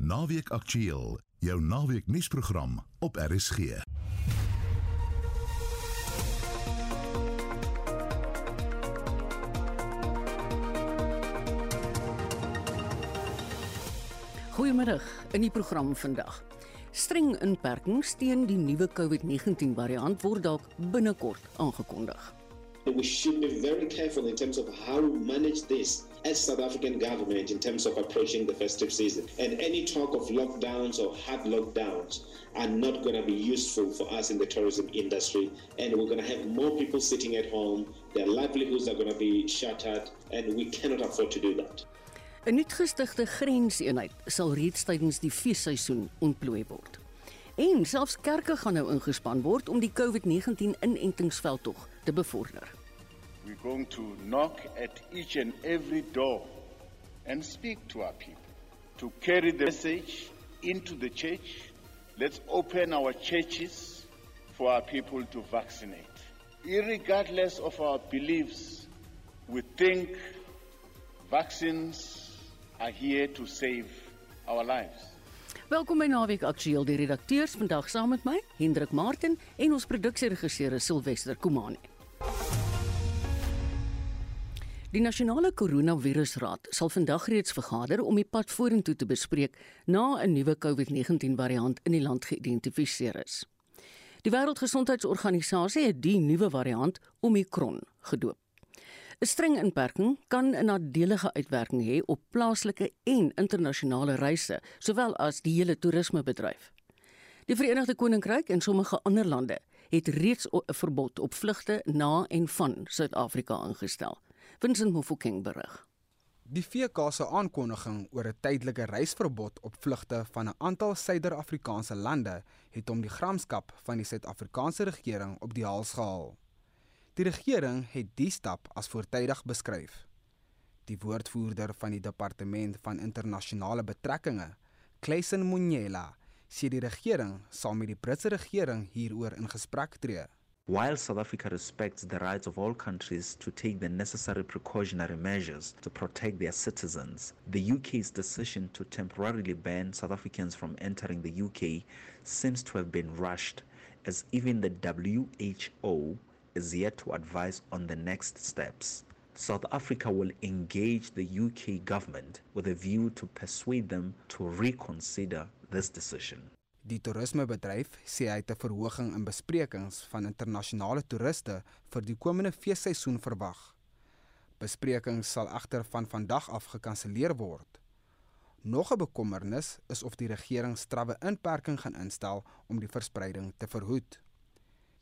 Naweek Aktueel, jou naweek nuusprogram op RSG. Goeiemiddag in die program vandag. Streng inperkings teen die nuwe COVID-19 variant word dalk binnekort aangekondig. We should be very careful in terms of how we manage this as South African government in terms of approaching the festive season. And any talk of lockdowns or hard lockdowns are not going to be useful for us in the tourism industry. And we're going to have more people sitting at home. Their livelihoods are going to be shattered, and we cannot afford to do that. 'n Nuutgestigte grenseenheid sal reeds tydens die feesseisoen ontplooi word. En selfs kerke gaan nou ingespan word om die COVID-19 inentingsveldtog te bevorder. We're going to knock at each and every door and speak to our people to carry the message into the church. Let's open our churches for our people to vaccinate. Irregardless of our beliefs, we think vaccines are here to save our lives. Welkom by Naweek Aktueel. Die redakteurs vandag saam met my, Hendrik Martin en ons produksieregisseur Silwester Komani. Die nasionale koronavirusraad sal vandag reeds vergader om die pad vorentoe te bespreek na 'n nuwe COVID-19 variant in die land geïdentifiseer is. Die Wêreldgesondheidsorganisasie het die nuwe variant Omicron gedoop. 'n Streng inperking kan 'n nadelige uitwerking hê op plaaslike en internasionale reise, sowel as die hele toerismebedryf. Die Verenigde Koninkryk en sommige ander lande het reeds 'n verbod op vlugte na en van Suid-Afrika ingestel. Vincent Mofokeng berig. Die VK se aankondiging oor 'n tydelike reisverbod op vlugte van 'n aantal Suider-Afrikaanse lande het hom die gramskap van die Suid-Afrikaanse regering op die hals gehaal. Die regering het die stap as voortydig beskryf. Die woordvoerder van die Departement van Internasionale Betrekkinge, Clayson Munyela, sê die regering sal met die Britse regering hieroor in gesprek tree. While South Africa respects the rights of all countries to take the necessary precautionary measures to protect their citizens, the UK's decision to temporarily ban South Africans from entering the UK seems to have been rushed, as even the WHO is yet to advise on the next steps. South Africa will engage the UK government with a view to persuade them to reconsider this decision. Die toerismebedryf sê hy het 'n verhoging in besprekings van internasionale toeriste vir die komende feesseisoen verwag. Besprekings sal egter van vandag af gekanselleer word. Nog 'n bekommernis is of die regering strawwe inperking gaan instel om die verspreiding te verhoed.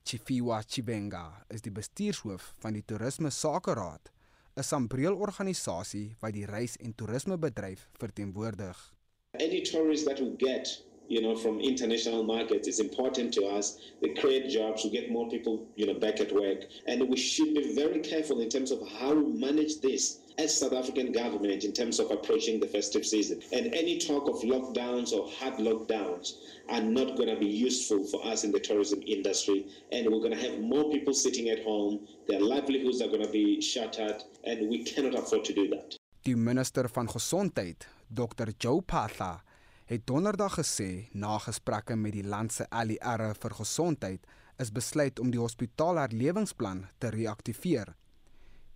Chifiwa Chibenga is die bestuurshoof van die Toerisme Sakeraad, 'n sambreelorganisasie wat die reis- en toerismebedryf verteenwoordig. Any tourists that we get you know, from international markets is important to us. They create jobs, we get more people, you know, back at work. And we should be very careful in terms of how we manage this as South African government in terms of approaching the festive season. And any talk of lockdowns or hard lockdowns are not going to be useful for us in the tourism industry. And we're going to have more people sitting at home. Their livelihoods are going to be shattered. And we cannot afford to do that. Die minister van Gesondheid, Dr. Joe Phaahla, het donderdag gesê na gesprekke met die land se ALR vir gesondheid is besluit om die hospitaalherlewingsplan te reaktiveer.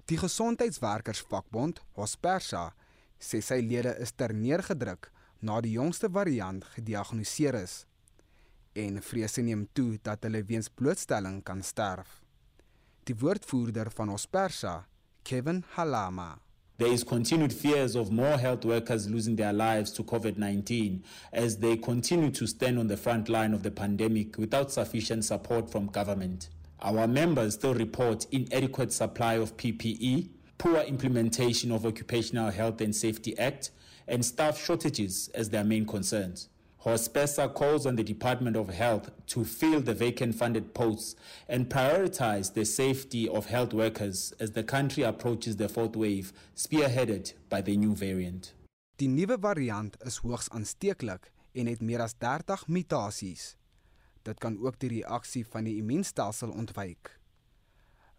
Die gesondheidswerkersvakbond, Hospersa, sê sy lede is terneergedruk na die jongste variant gediagnoseer is en vrese neem toe dat hulle weens blootstelling kan sterf. Die woordvoerder van Hospersa, Kevin Halama, There is continued fears of more health workers losing their lives to COVID 19 as they continue to stand on the front line of the pandemic without sufficient support from government. Our members still report inadequate supply of PPE, poor implementation of Occupational Health and Safety Act, and staff shortages as their main concerns. Hospesa calls on the Department of Health to fill the vacant funded posts and prioritize the safety of health workers as the country approaches the fourth wave, spearheaded by the new variant. Die nuwe variant is hoogs aansteeklik en het meer as 30 mutasies. Dit kan ook die reaksie van die immuunstelsel ontwyk.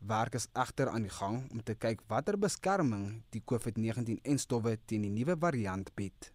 Werk is egter aan die gang om te kyk watter beskerming die COVID-19 en stowwe teen die nuwe variant bied.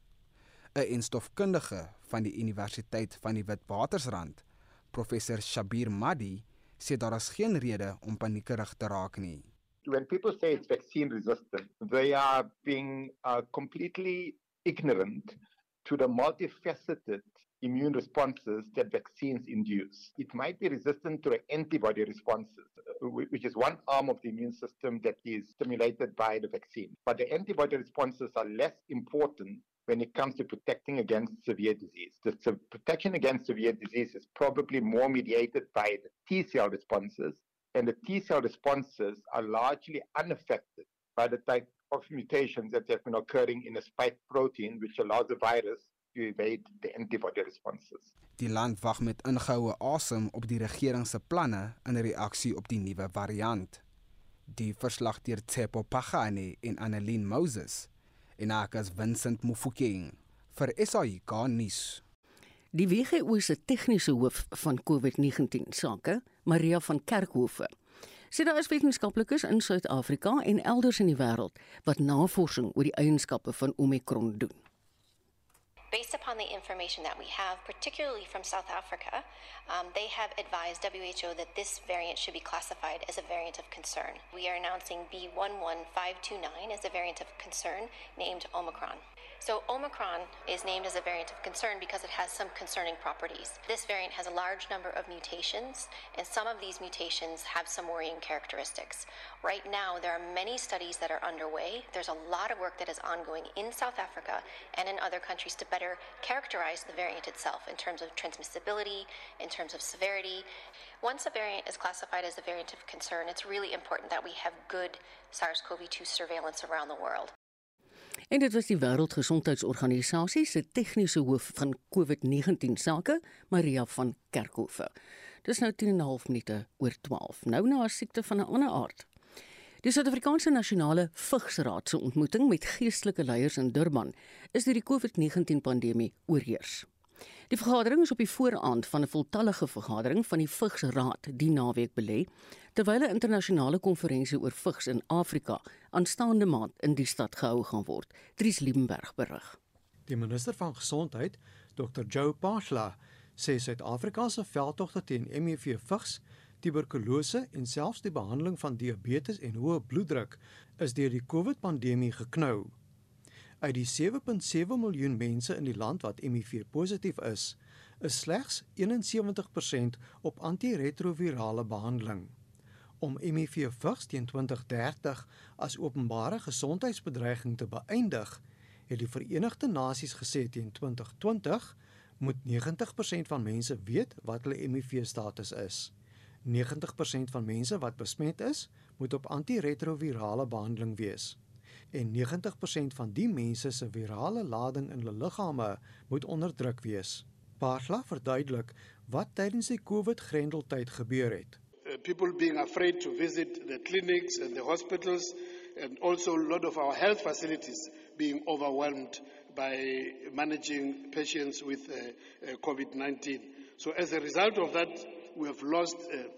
'n enstofkundige van die Universiteit van die Witwatersrand, professor Shabir Madi, sê daar is geen rede om paniekerig te raak nie. When people say it's vaccine resistant, they are being uh, completely ignorant to the multifaceted immune responses that vaccines induce. It might be resistant to antibody responses, uh, which is one arm of the immune system that is stimulated by the vaccine. But the antibody responses are less important when it comes to protecting against severe disease. The protection against severe disease is probably more mediated by the T cell responses, and the T cell responses are largely unaffected by the type of mutations that have been occurring in the spike protein, which allows the virus to evade the antibody responses. Die land wag met ingehoue asem op die regering se planne in reaksie op die nuwe variant. Die verslag deur Tsepo Pagani en Annelien Moses en Akas Vincent Mufokeng vir SAIK nuus. Die WHO se tegniese hoof van COVID-19 sake, Maria van Kerkhofe, sê daar is wetenskaplikes in Suid-Afrika en elders in die wêreld wat navorsing oor die eienskappe van Omicron doen. Based upon the information that we have, particularly from South Africa, um, they have advised WHO that this variant should be classified as a variant of concern. We are announcing B11529 as a variant of concern named Omicron. So, Omicron is named as a variant of concern because it has some concerning properties. This variant has a large number of mutations, and some of these mutations have some worrying characteristics. Right now, there are many studies that are underway. There's a lot of work that is ongoing in South Africa and in other countries to better characterize the variant itself in terms of transmissibility, in terms of severity. Once a variant is classified as a variant of concern, it's really important that we have good SARS CoV 2 surveillance around the world. En dit was die Wêreldgesondheidsorganisasie se tegniese hoof van COVID-19 sake, Maria van Kerkhofe. Dis nou 10 en 'n half minute oor 12. Nou na 'n siekte van 'n ander aard. Die Suid-Afrikaanse Nasionale Vigsraad se ontmoeting met geestelike leiers in Durban is deur die COVID-19 pandemie oorheers. Die vergadering is op die vooraand van 'n voltallige vergadering van die Vigsraad die naweek belê, terwyl 'n internasionale konferensie oor vigs in Afrika aanstaande maand in die stad gehou gaan word. Dries Liebenberg berig. Die minister van Gesondheid, Dr. Joe Pashla, sê Suid-Afrika se veldtogte teen HIV vigs, tuberkulose en selfs die behandeling van diabetes en hoë bloeddruk is deur die COVID-pandemie geknou. Uit die 7.7 miljoen mense in die land wat HIV positief is, is slegs 71% op antiretrovirale behandeling. Om HIV vigs teen 2030 as openbare gesondheidsbedreiging te beëindig, het die Verenigde Nasies gesê teen 2020 moet 90% van mense weet wat hulle HIV status is. 90% van mense wat besmet is, moet op antiretrovirale behandeling wees en 90% van die mense se virale lading in hulle liggame moet onderdruk wees. Paarla verduidelik wat tydens die COVID-grendeltyd gebeur het. Uh, people being afraid to visit the clinics and the hospitals and also a lot of our health facilities being overwhelmed by managing patients with uh, uh, COVID-19. So as a result of that, we have lost uh,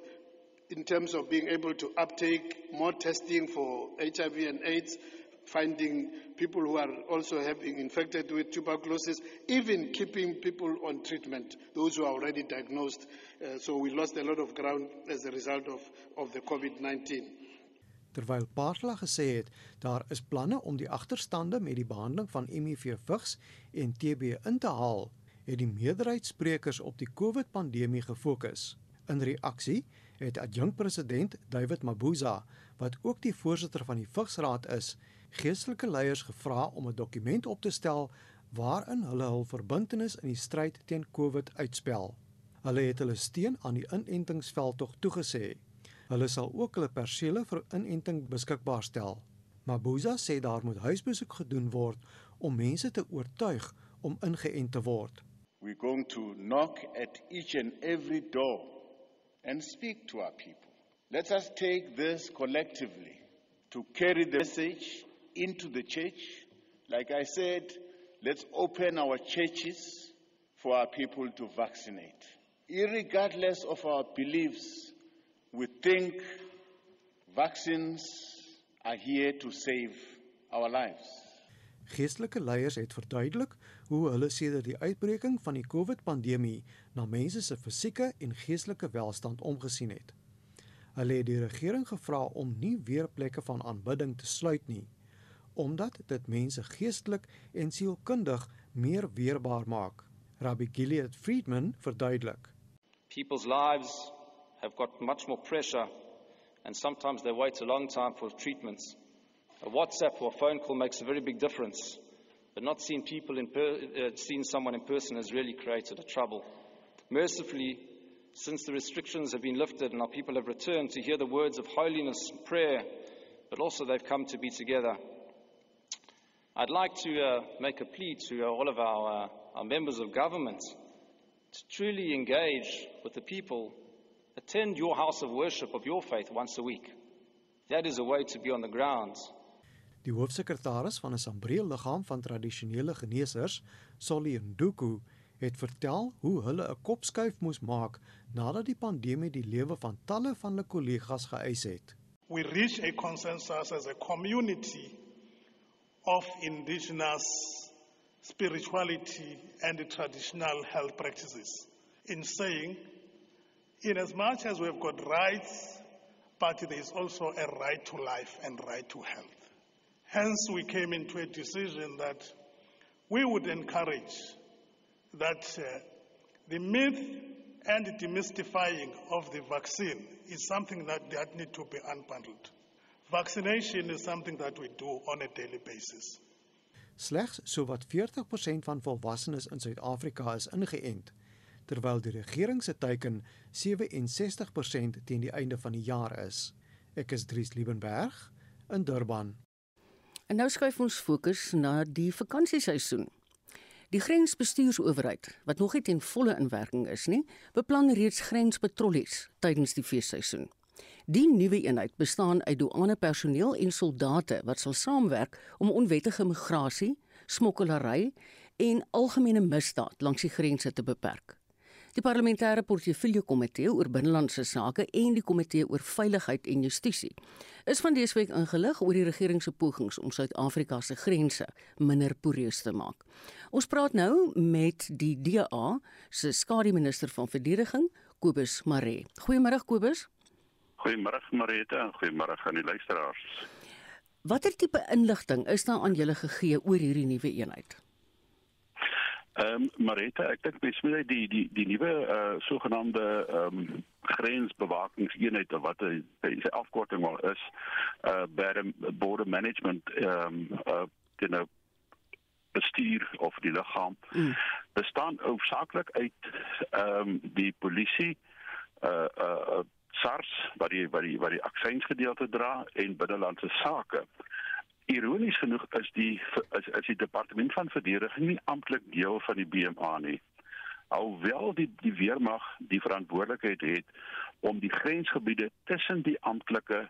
in terms of being able to uptake more testing for HIV and AIDS finding people who are also having infected with tuberculosis, even keeping people on treatment, those who are already diagnosed. Uh, so we lost a lot of ground as a result of, of the COVID-19. Terwyl Paartla gesê het daar is planne om die agterstande met die behandeling van HIV vigs en TB in te haal, het die meerderheid sprekers op die COVID-pandemie gefokus. In reaksie het adjunkpresident David Mabuza, wat ook die voorsitter van die Vigsraad is, geestelike leiers gevra om 'n dokument op te stel waarin hulle hul verbintenis in die stryd teen COVID uitspel. Hulle het hulle steun aan die inentingsveldtog toegesê. Hulle sal ook hulle persele vir inenting beskikbaar stel. Mabuza sê daar moet huisbesoek gedoen word om mense te oortuig om ingeënt te word. We're going to knock at each and every door and speak to our people. Let us take this collectively to carry the message into the church. Like I said, let's open our churches for our people to vaccinate. Irregardless of our beliefs, we think vaccines are here to save our lives. Geestelike leiers het verduidelik hoe hulle sedert die uitbreking van die COVID-pandemie na mense se fisieke en geestelike welstand omgesien het. Hulle het die regering gevra om nie weer plekke van aanbidding te sluit nie, omdat dit mense geestelik en sielkundig meer weerbaar maak. Rabbi Gilead Friedman verduidelik. People's lives have got much more pressure and sometimes they wait a long time for treatments. A WhatsApp or a phone call makes a very big difference, but not seeing people in per- uh, seeing someone in person has really created a trouble. Mercifully, since the restrictions have been lifted and our people have returned to hear the words of holiness, and prayer, but also they've come to be together. I'd like to uh, make a plea to uh, all of our, uh, our members of government to truly engage with the people. Attend your house of worship of your faith once a week. That is a way to be on the ground. Die hoofsekretaris van 'n Sambreel liggaam van tradisionele genesers, Solly Nduku, het vertel hoe hulle 'n kopskuif moes maak nadat die pandemie die lewe van talle van hulle kollegas geëis het. We reach a consensus as a community of indigenous spirituality and traditional health practices in saying, in as much as we've got rights, but there is also a right to life and right to health. Hence, we came into a decision that we would encourage that uh, the myth and demystifying of the vaccine is something that, that need to be unbundled. Vaccination is something that we do on a daily basis. Slegs sowat 40% van volwassenes in Suid-Afrika is ingeënt, terwyl die regering se teiken 67% teen die einde van die jaar is. Ek is Dries Liebenberg in Durban. En nou skuif ons fokus na die vakansieseisoen. Die grensbestuursowerheid, wat nog nie ten volle in werking is nie, beplan reeds grenspatrollies tydens die feesseisoen. Die nuwe eenheid bestaan uit douanepersoneel en soldate wat sal saamwerk om onwettige migrasie, smokkelary en algemene misdaad langs die grense te beperk. Die parlementêre portefeulje komitee oor binnelandse sake en die komitee oor veiligheid en justisie is van dese week ingelig oor die regering se pogings om Suid-Afrika se grense minder poreus te maak. Ons praat nou met die DA se skademinister van verdediging, Kobus Maree. Goeiemôre Kobus. Goeiemôre Marita en goeiemôre aan die luisteraars. Watter tipe inligting is daar aan julle gegee oor hierdie nuwe eenheid? Ehm um, Marita, ek dink mens moet die die die nuwe uh sogenaamde ehm um, grensbewakingseenheid wat hy sy afkorting wel is, uh border management ehm um, uh you know bestuur of die liggaam mm. bestaan hoofsaaklik uit ehm um, die polisie uh uh SARS wat die wat die wat die aksiesgedeelte dra en binnelandse sake. Ironies genoeg is die is, is die departement van verdediging nie amptelik deel van die BMA nie. Alhoewel die die weermag die verantwoordelikheid het om die grensgebiede tussen die amptelike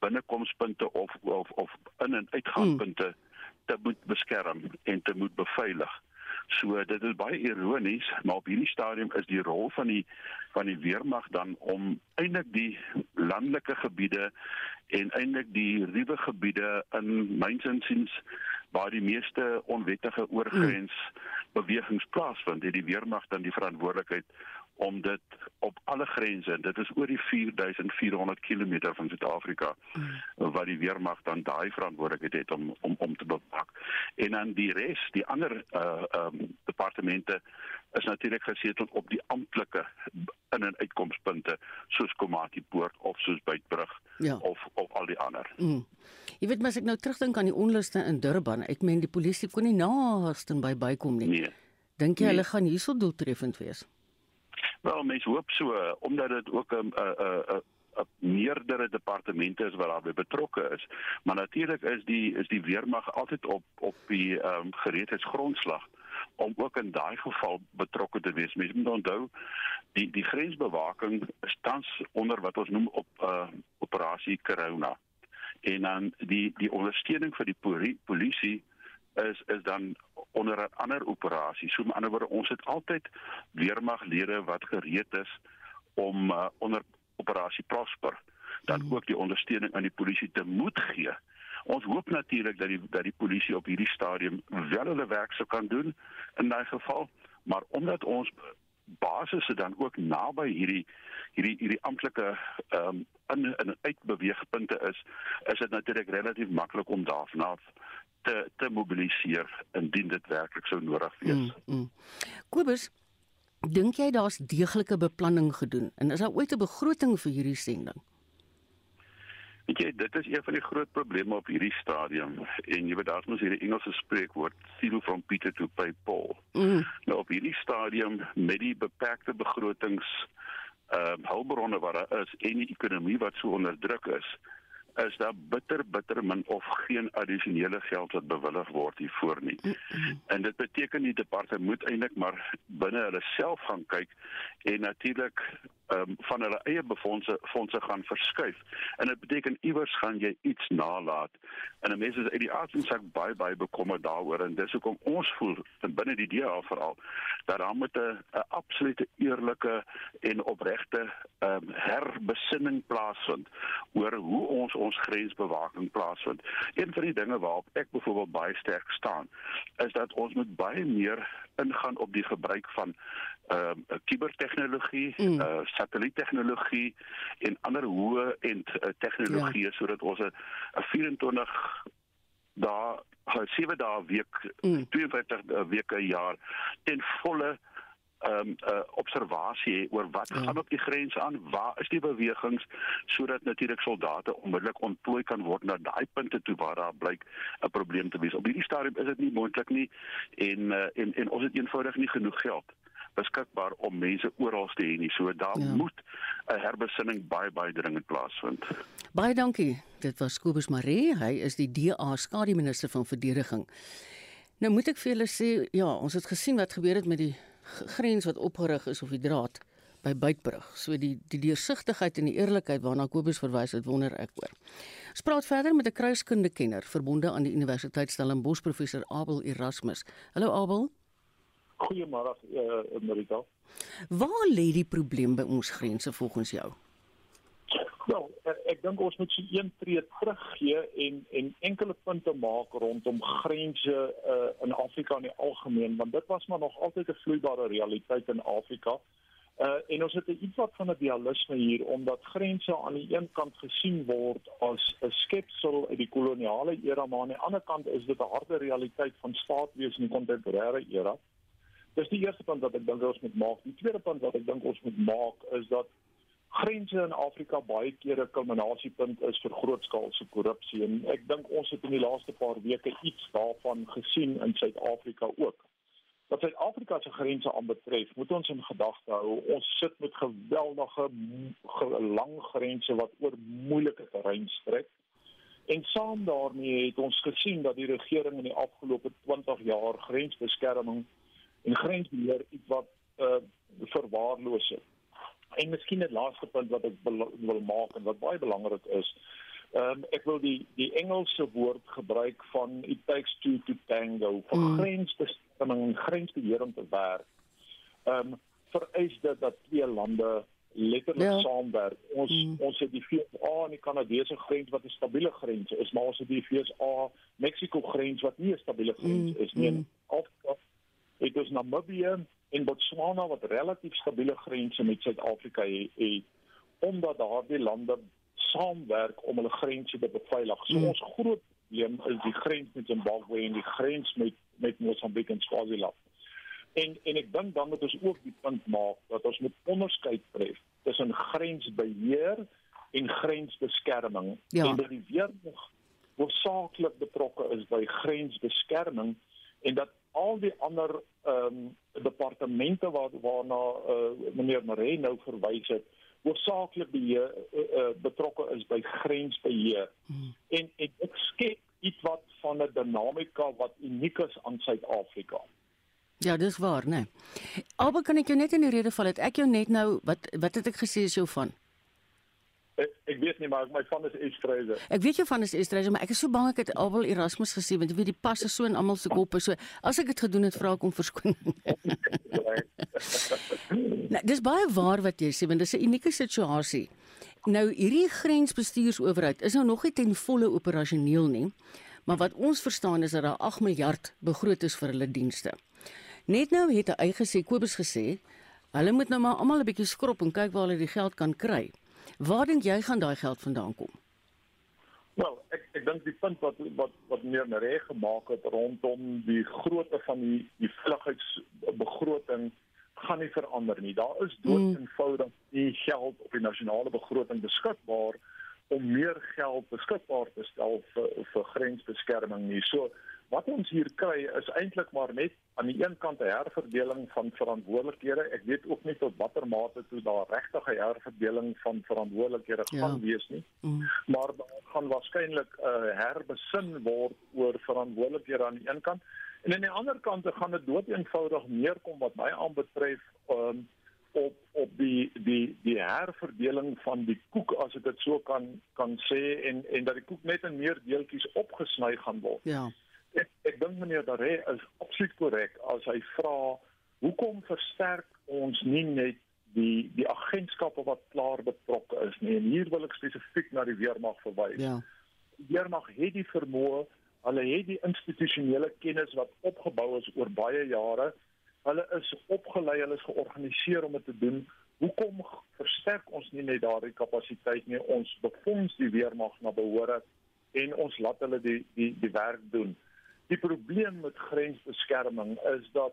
binnekomspunte of of of in en uitgangspunte mm. te moet beskerm en te moet beveilig. So dit is baie ironies, maar op hierdie stadium is die rol van die van die weermag dan om eintlik die landelike gebiede en eintlik die ruwe gebiede in mynsinsiens waar die meeste onwettige oorgrens bewegings plaasvind, het die weermag dan die verantwoordelikheid om dit op alle grense en dit is oor die 4400 km van Suid-Afrika mm. wat die weermag dan daai verantwoordelikheid het om om om te bepak. En dan die res, die ander uh um departemente is natuurlik gesetel op die amptelike in- en uitkomspunte soos Komati Poort of soos Beitbrug ja. of of al die ander. Mm. Jy weet mens ek nou terugdink aan die onluste in Durban, ek meen die polisie kon nie naaste by bykom nie. Nee. Dink jy nee. hulle gaan hierso doeltreffend wees? Wel, mense hoop so omdat dit ook 'n 'n 'n 'n meerdere departemente is wat daarbey betrokke is. Maar natuurlik is die is die weermag altyd op op die ehm um, gereedheidsgrondslag om ook in daai geval betrokke te wees. Mense moet onthou die die grensbewaking is tans onder wat ons noem op uh operasie Corona. En dan die die ondersteuning vir die polisie is is dan onder 'n ander operasie. So met ander woorde, ons het altyd weermaglede wat gereed is om uh, onder operasie Prosper dan ook die ondersteuning aan die polisie te moet gee Ons hoop natuurlik dat die dat die polisie op hierdie stadium wel hulle werk sou kan doen in daai geval, maar omdat ons basisse dan ook naby hierdie hierdie hierdie amptelike ehm um, in in uitbeweegpunte is, is dit natuurlik relatief maklik om daarna te te mobiliseer indien dit werklik sou nodig wees. Mm, mm. Kobus, dink jy daar's deeglike beplanning gedoen en is daar ooit 'n begroting vir hierdie sending? Weet jy, dit is een van die groot probleme op hierdie stadium en jy weet daar's mos hierdie Engelse spreekwoord steal from Peter to pay Paul. Mm. Nou op hierdie stadium met die beperkte begrotings ehm uh, hulpbronne wat daar is en die ekonomie wat so onder druk is, is daar bitter bitter min of geen addisionele geld wat bewillig word hiervoor nie. Mm -hmm. En dit beteken die departement moet eintlik maar binne hulle self gaan kyk en natuurlik um, van hulle eie befondse fondse gaan verskuif. En dit beteken iewers gaan jy iets nalat. En mense is uit die aard van sak baie baie bekommerd daaroor en dis hoekom ons voel binne die DA veral dat daar moet 'n absolute eerlike en opregte um, herbesinning plaasvind oor hoe ons ons grensbewaking plaasvind. Een van die dinge waarop ek byvoorbeeld baie sterk staan is dat ons moet baie meer ingaan op die gebruik van ehm uh, kubertegnologie, mm. uh, satelliettegnologie en ander hoë end uh, tegnologie ja. sodat ons 'n 24 dae 7 dae week mm. 52 weke per jaar ten volle ehm um, uh, observasie oor wat ja. gaan op die grens aan, waar is die bewegings sodat natuurlik soldate onmiddellik ontplooi kan word na daai punte toe waar daar blyk 'n probleem te wees. Op hierdie stadium is dit nie moontlik nie en uh, en en ons het eenvoudig nie genoeg geld beskikbaar om mense oral te hê nie. So daar ja. moet 'n herbesinning baie baie dringend plaasvind. Baie dankie. Dit was Kobus Maree. Hy is die DA skademinister van verdediging. Nou moet ek vir julle sê, ja, ons het gesien wat gebeur het met die grens wat opgerig is of die draad by Beitbrug. So die die deursigtigheid en die eerlikheid waarna Kobus verwys het, wonder ek oor. Ons praat verder met 'n kruiskundekenner verbonde aan die Universiteit Stellenbosch professor Abel Erasmus. Hallo Abel. Goeiemôre uh, Marita. Waar lê die probleem by ons grense volgens jou? Wel, ek dink ons moet so een tree teruggee en en enkele punte maak rondom grense uh, in Afrika in die algemeen want dit was maar nog altyd 'n vloeibare realiteit in Afrika. Uh, en ons het 'n iets wat van 'n dualisme hier omdat grense aan die een kant gesien word as 'n skepsel uit die koloniale era maar aan die ander kant is dit 'n harde realiteit van staatwees in die kontemporêre era. Dis die eerste punt wat ek dink ons moet maak. Die tweede punt wat ek dink ons moet maak is dat grense in Afrika baie keer 'n kulminasiepunt is vir grootskaalse korrupsie en ek dink ons het in die laaste paar weke iets daarvan gesien in Suid-Afrika ook. Wat Suid-Afrika se grense aanbetref, moet ons in gedagte hou, ons sit met geweldige lang grense wat oor moeilike terrein strek. En saam daarmee het ons gesien dat die regering in die afgelope 20 jaar grensbeskerming en grensbeheer iets wat uh, verwaarloos het. En miskien 'n laaste punt wat ek wil maak en wat baie belangrik is. Ehm um, ek wil die die Engelse woord gebruik van it takes two to tango vir mm. grensbestemming en grensbeheer om te werk. Ehm um, vereis dit dat twee lande letterlik ja. saamwerk. Ons mm. ons het die VSA en die Kanadese grens wat 'n stabiele grens is, maar ons het die VSA Mexico grens wat nie 'n stabiele grens mm. is nie. Mm. Of het ons Namibië en Botswana wat relatief stabiele grense met Suid-Afrika het omdat daardie lande saamwerk om hulle grense te beveilig. So mm. ons groot probleem is die grens met Zimbabwe en die grens met met Mosambiek en Swaziland. En en ek dink dan moet ons ook die punt maak dat ons moet onderskeid tref tussen grensbeheer en grensbeskerming. Ja. En dat die weer nog hoofsaaklik betrokke is by grensbeskerming en dat al die ander ehm um, departemente wat waarna uh, meneer Maree nou verwys het hoofsaaklik beheer uh, uh, betrokke is by grensbeheer hmm. en en ek skep iets wat van 'n dinamika wat uniek is aan Suid-Afrika. Ja, dis waar, né? Nee. Albei kan ek jou net in die rede val het ek jou net nou wat wat het ek gesê is jou van? Nie maar my van is Estreise. Ek weet jy van is Estreise, maar ek is so bang ek het Abel Erasmus gesê want jy weet die pas is so in almal se koppe so. As ek dit gedoen het, vra ek om verskoning. nou, dis baie waar wat jy sê want dis 'n unieke situasie. Nou hierdie grensbestuursowerheid is nou nog nie ten volle operasioneel nie, maar wat ons verstaan is dat daar 8 miljard begroot is vir hulle dienste. Net nou het hy gesê Kobus gesê, hulle moet nou maar almal 'n bietjie skrob en kyk waar hulle die geld kan kry. Waar dink jy gaan daai geld vandaan kom? Wel, ek ek dink die punt wat wat wat meer reg gemaak het rondom die grootte van die die veiligheidsbegroting gaan nie verander nie. Daar is dood mm. eenvoudig nie geld op die nasionale begroting beskikbaar om meer geld beskikbaar te stel vir vir grensbeskerming nie. So wat ons hier kry is eintlik maar net aan die een kant 'n herverdeling van verantwoordelikhede. Ek weet ook nie tot watter mate toe daar regtig 'n herverdeling van verantwoordelikhede ja. gaan wees nie. Mm. Maar daar gaan waarskynlik 'n uh, herbesin word oor verantwoordelikhede aan die een kant. En aan die ander kant gaan dit dood eenvoudig neerkom wat my aanbetref um, op op die die die herverdeling van die koek as ek dit so kan kan sê en en dat die koek net in meer deeltjies opgesny gaan word. Ja. Ek ek dink meneer Daré is absoluut korrek as hy vra hoekom versterk ons nie net die die agentskappe wat klaar betrokke is nie en hier wil ek spesifiek na die weermag verwys. Ja. Die weermag het die vermoë Hulle het die institusionele kennis wat opgebou is oor baie jare. Hulle is opgelei, hulle is georganiseer om dit te doen. Hoekom versterk ons nie net daardie kapasiteit nie? Ons befonds die weermag na behoore en ons laat hulle die die die werk doen. Die probleem met grensbeskerming is dat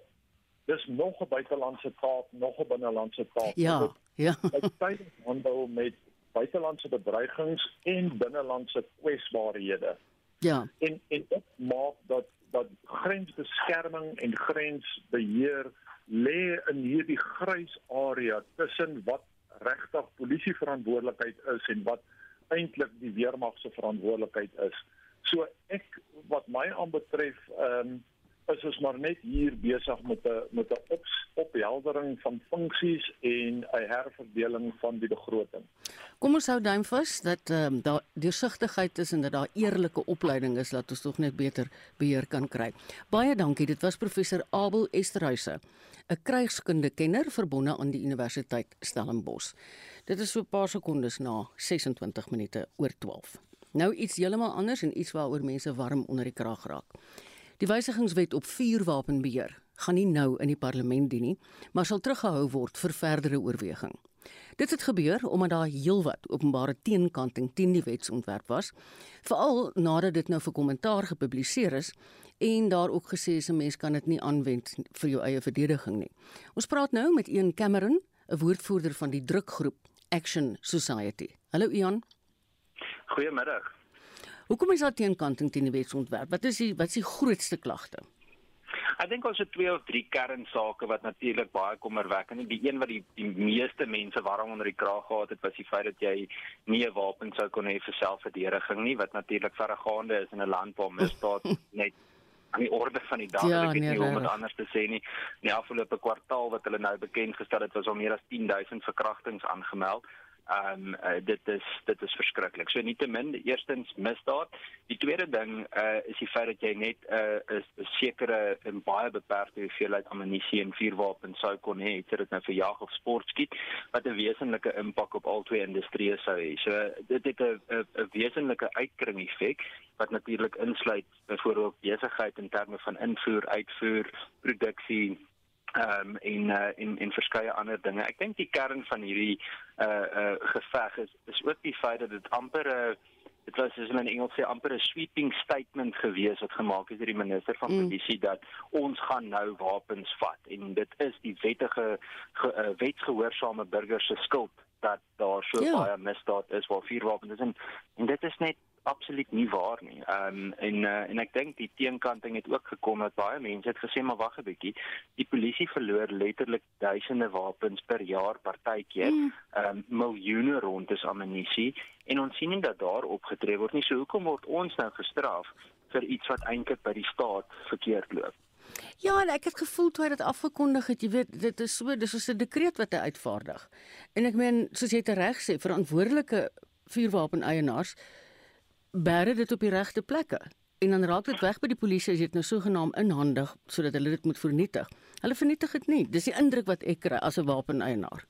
dis nog 'n buitelandse taak, nog 'n binnelandse taak. Ja, ja. Dit tydig handel met buitelandse bedreigings en binnelandse kwesbaarhede. Ja. En en dit maak dat dat grensbeskerming en grensbeheer lê in hierdie grys area tussen wat regtig polisie verantwoordelikheid is en wat eintlik die weermag se verantwoordelikheid is. So ek wat my aanbetref, ehm um, is ons maar net hier besig met 'n met 'n op, opheldering van funksies en 'n herverdeling van die begroting. Kom ons hou duim vas dat ehm um, daar deursigtigheid is en dat daar eerlike opleiding is dat ons tog net beter beheer kan kry. Baie dankie. Dit was professor Abel Esterhuise, 'n krygskundekenner verbonde aan die Universiteit Stellenbosch. Dit is so 'n paar sekondes na 26 minute oor 12. Nou iets heeltemal anders en iets waaroor mense warm onder die kraag raak. Die wysigingswet op vuurwapenbeheer gaan nie nou in die parlement dien nie, maar sal teruggehou word vir verdere oorweging. Dit het gebeur omdat daar heelwat openbare teenkanting teen die wetsontwerp was, veral nadat dit nou vir kommentaar gepubliseer is en daar ook gesê is 'n mens kan dit nie aanwend vir jou eie verdediging nie. Ons praat nou met Ian Cameron, 'n woordvoerder van die drukgroep Action Society. Hallo Ian. Goeiemiddag. Hoekom is daar teenkanting teen die wetsontwerp? Wat is die wat is die grootste klagte? Ek dink ons het twee of drie kernsake wat natuurlik baie kommerwekkend is. Die een wat die die meeste mense warm onder die kraag gehad het, was die feit dat jy nie 'n wapen sou kon hê vir selfverdediging nie, wat natuurlik verregaande is in 'n land waar misdaad net aan die orde van die dag ja, ek weet nee, nie hoe om dit anders te sê nie. In die afgelope kwartaal wat hulle nou bekend gestel het, was al meer as 10000 verkrachtings aangemeld. Ehm um, uh, dit is dit is verskriklik. So nietemin, eerstens misdaad. Die tweede ding uh is die feit dat jy net 'n uh, 'n sekere en baie beperkte hoeveelheid ammunisie en vuurwapens sou kon hê, het dit nou vir jag of sport skiet, wat 'n wesenlike impak op al twee industrieë sou hê. So dit het 'n 'n wesenlike uitkring effek wat natuurlik insluit byvoorbeeld besigheid in terme van invoer, uitvoer, produksie ehm um, en uh, en en verskeie ander dinge. Ek dink die kern van hierdie uh uh geveg is is ook die feit dat dit amper 'n uh, dit was soos in Engels sê amper 'n sweeping statement gewees wat gemaak is deur die minister van mm. polisie dat ons gaan nou wapens vat en dit is die wettige ge, uh, wetsgehoorsame burgers se skuld dat daar so ja. baie misdaad is waar vuurwapens is en, en dit is net absoluut nie waar nie. Ehm um, en uh, en ek dink die teenkanting het ook gekom dat baie mense het gesê maar wag 'n bietjie. Die polisie verloor letterlik duisende wapens per jaar partykeer. Hmm. Ehm mm. um, miljoene rondes ammunisie en ons sien nie dat daar opgetree word nie. So hoekom word ons nou gestraf vir iets wat eintlik by die staat verkeerd loop? Ja, en ek het gevoel toe hy dit afgekondig het, jy weet, dit is so, dis so 'n dekreet wat hy uitvaardig. En ek meen, soos jy reg sê, verantwoordelike vuurwapen eienaars bære dit op die regte plekke en dan raak dit weg by die polisie as jy dit nou sogenaamd inhandig sodat hulle dit moet vernietig. Hulle vernietig dit nie. Dis die indruk wat ek kry as 'n wapeneienaar.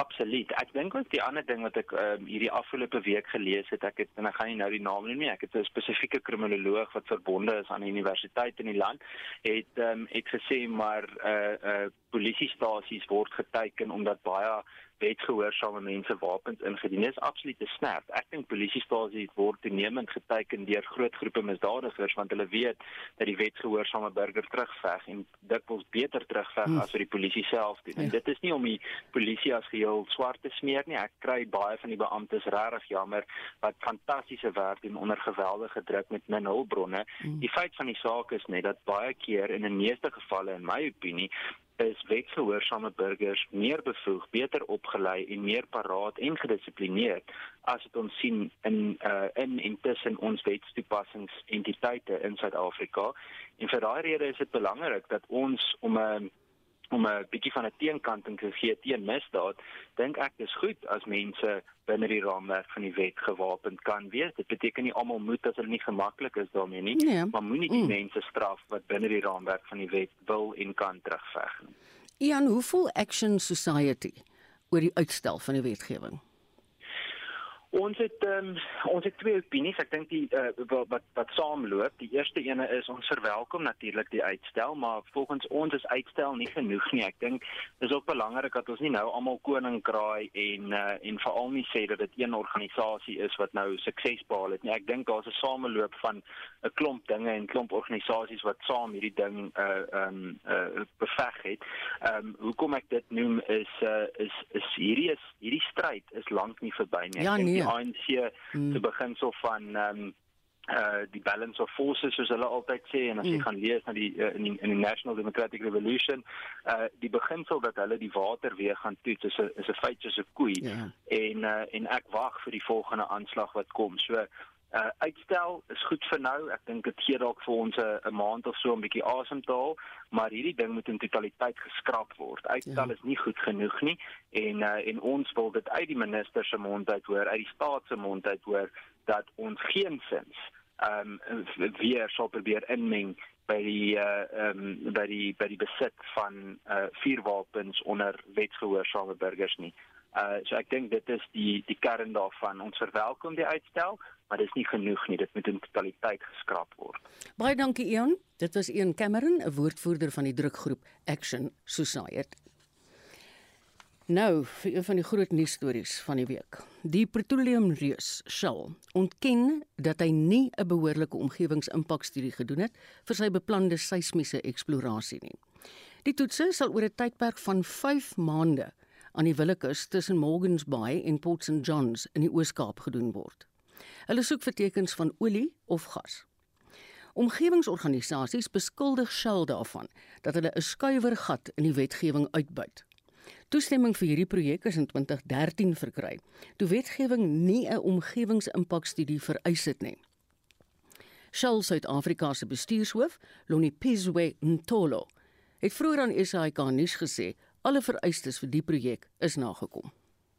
Absoluut. Ek dink ook die ander ding wat ek um, hierdie afgelope week gelees het, ek het en ek gaan nie nou die naam noem nie, ek het 'n spesifieke kriminoloog wat verbonde is aan 'n universiteit in die land, het um, het gesê maar eh uh, eh uh, polisiestasies word geteken omdat baie wetgehoorsame mense wapens ingedien. Dit is absoluut snert. Ek dink polisiestasies word toenemend geteken deur groot groepe misdadigers want hulle weet dat die wetgehoorsame burger terugveg en dikwels beter terugveg hmm. as wat die polisie self doen. En ja. dit is nie om die polisie as geheel swart te smeer nie. Ek kry baie van die beamptes regtig jammer wat fantastiese werk doen onder geweldige druk met min hulpbronne. Hmm. Die feit van die saak is net dat baie keer in die meeste gevalle in my opinie is wetsgehoorsame burgers meer bevoeg, beter opgelei en meer paraat en gedissiplineerd as dit ons sien in uh in intussen ons wetstoepassingsentiteite in Suid-Afrika. En vir daai rede is dit belangrik dat ons om 'n om 'n bietjie van 'n teenkanting te gee teen misdaad, dink ek dis goed as mense binne die raamwerk van die wet gewapend kan wees. Dit beteken nie almal moet as hulle nie gemaklik is daarmee nie, nee. maar moenie die mm. mense straf wat binne die raamwerk van die wet wil en kan terugveg nie. Ian, hoe voel Action Society oor die uitstel van die wetgewing? Ons het um, ons het twee opinies. Ek dink die uh, wat wat, wat saamloop. Die eerste ene is ons verwelkom natuurlik die uitstel, maar volgens ons is uitstel nie genoeg nie. Ek dink dis ook belangrik dat ons nie nou almal koning kraai en uh, en veral nie sê dat dit een organisasie is wat nou sukses behaal het nie. Ek dink daar's 'n sameloop van 'n klomp dinge en klomp organisasies wat saam hierdie ding uh um uh beveg het. Um hoekom ek dit noem is uh is is hierdie is hierdie stryd is lank nie verby nie. Ja, nee. Die ANC hmm. se beginsel van um uh die balance of forces soos hulle altyd sê en as jy mm. gaan lees na die uh, in die in die National Democratic Revolution uh die beginsel dat hulle die water weer gaan toets is 'n is 'n feit soos 'n koei yeah. Ja. en uh en ek wag vir die volgende aanslag wat kom. So uh uitstel is goed vir nou. Ek dink dit gee dalk vir ons 'n maand of so 'n bietjie asem te haal, maar hierdie ding moet in totaliteit geskraap word. Uitstel ja. is nie goed genoeg nie en uh en ons wil dit uit die minister se mond uit hoor, uit die staat se mond uit hoor dat ons geensins ehm um, weer sal probeer inmeng by die uh ehm um, by die by die besit van uh vuurwapens onder wetsgehoorsame burgers nie. Uh so ek dink dit is die die kern daarvan. Ons verwelkom die uitstel, maar dit is nie genoeg nie. Dit moet in totaliteit geskraap word. Baie dankie Ian. Dit was Ian Cameron, 'n woordvoerder van die drukgroep Action Society. Nou, vir een van die groot nuusstories van die week. Die petroleumreus Shell ontken dat hy nie 'n behoorlike omgewingsimpakstudie gedoen het vir sy beplande seismiese eksplorasie nie. Die toetse sal oor 'n tydperk van 5 maande aan die Willekus tussen Morgans Bay en Port St Johns in die Oos-Kaap gedoen word. Hulle soek vir tekens van olie of gas. Omgewingsorganisasies beskuldig Shell daarvan dat hulle 'n skuiwer gat in die wetgewing uitbuit. Toestemming vir hierdie projek is in 2013 verkry. Toe wetgewing nie 'n omgewingsimpakstudie vereis het nie. Shell Suid-Afrika se bestuurshoof, Lonnie Pizwe Ntolo, het vroeër aan SAK nuus gesê alle vereistes vir die projek is nagekom.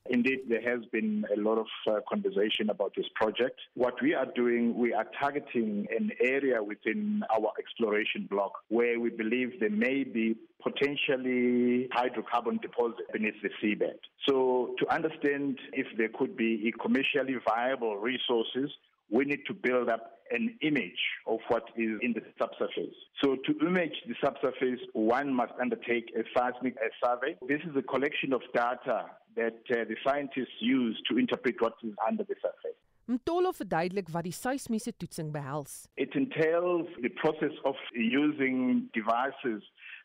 Indeed, there has been a lot of uh, conversation about this project. What we are doing, we are targeting an area within our exploration block where we believe there may be potentially hydrocarbon deposits beneath the seabed. So, to understand if there could be commercially viable resources, we need to build up an image of what is in the subsurface. So to image the subsurface, one must undertake a seismic survey. This is a collection of data that uh, the scientists use to interpret what is under the surface. Mtolo verduidelik wat die seismiese toetsing behels. It entails the process of using devices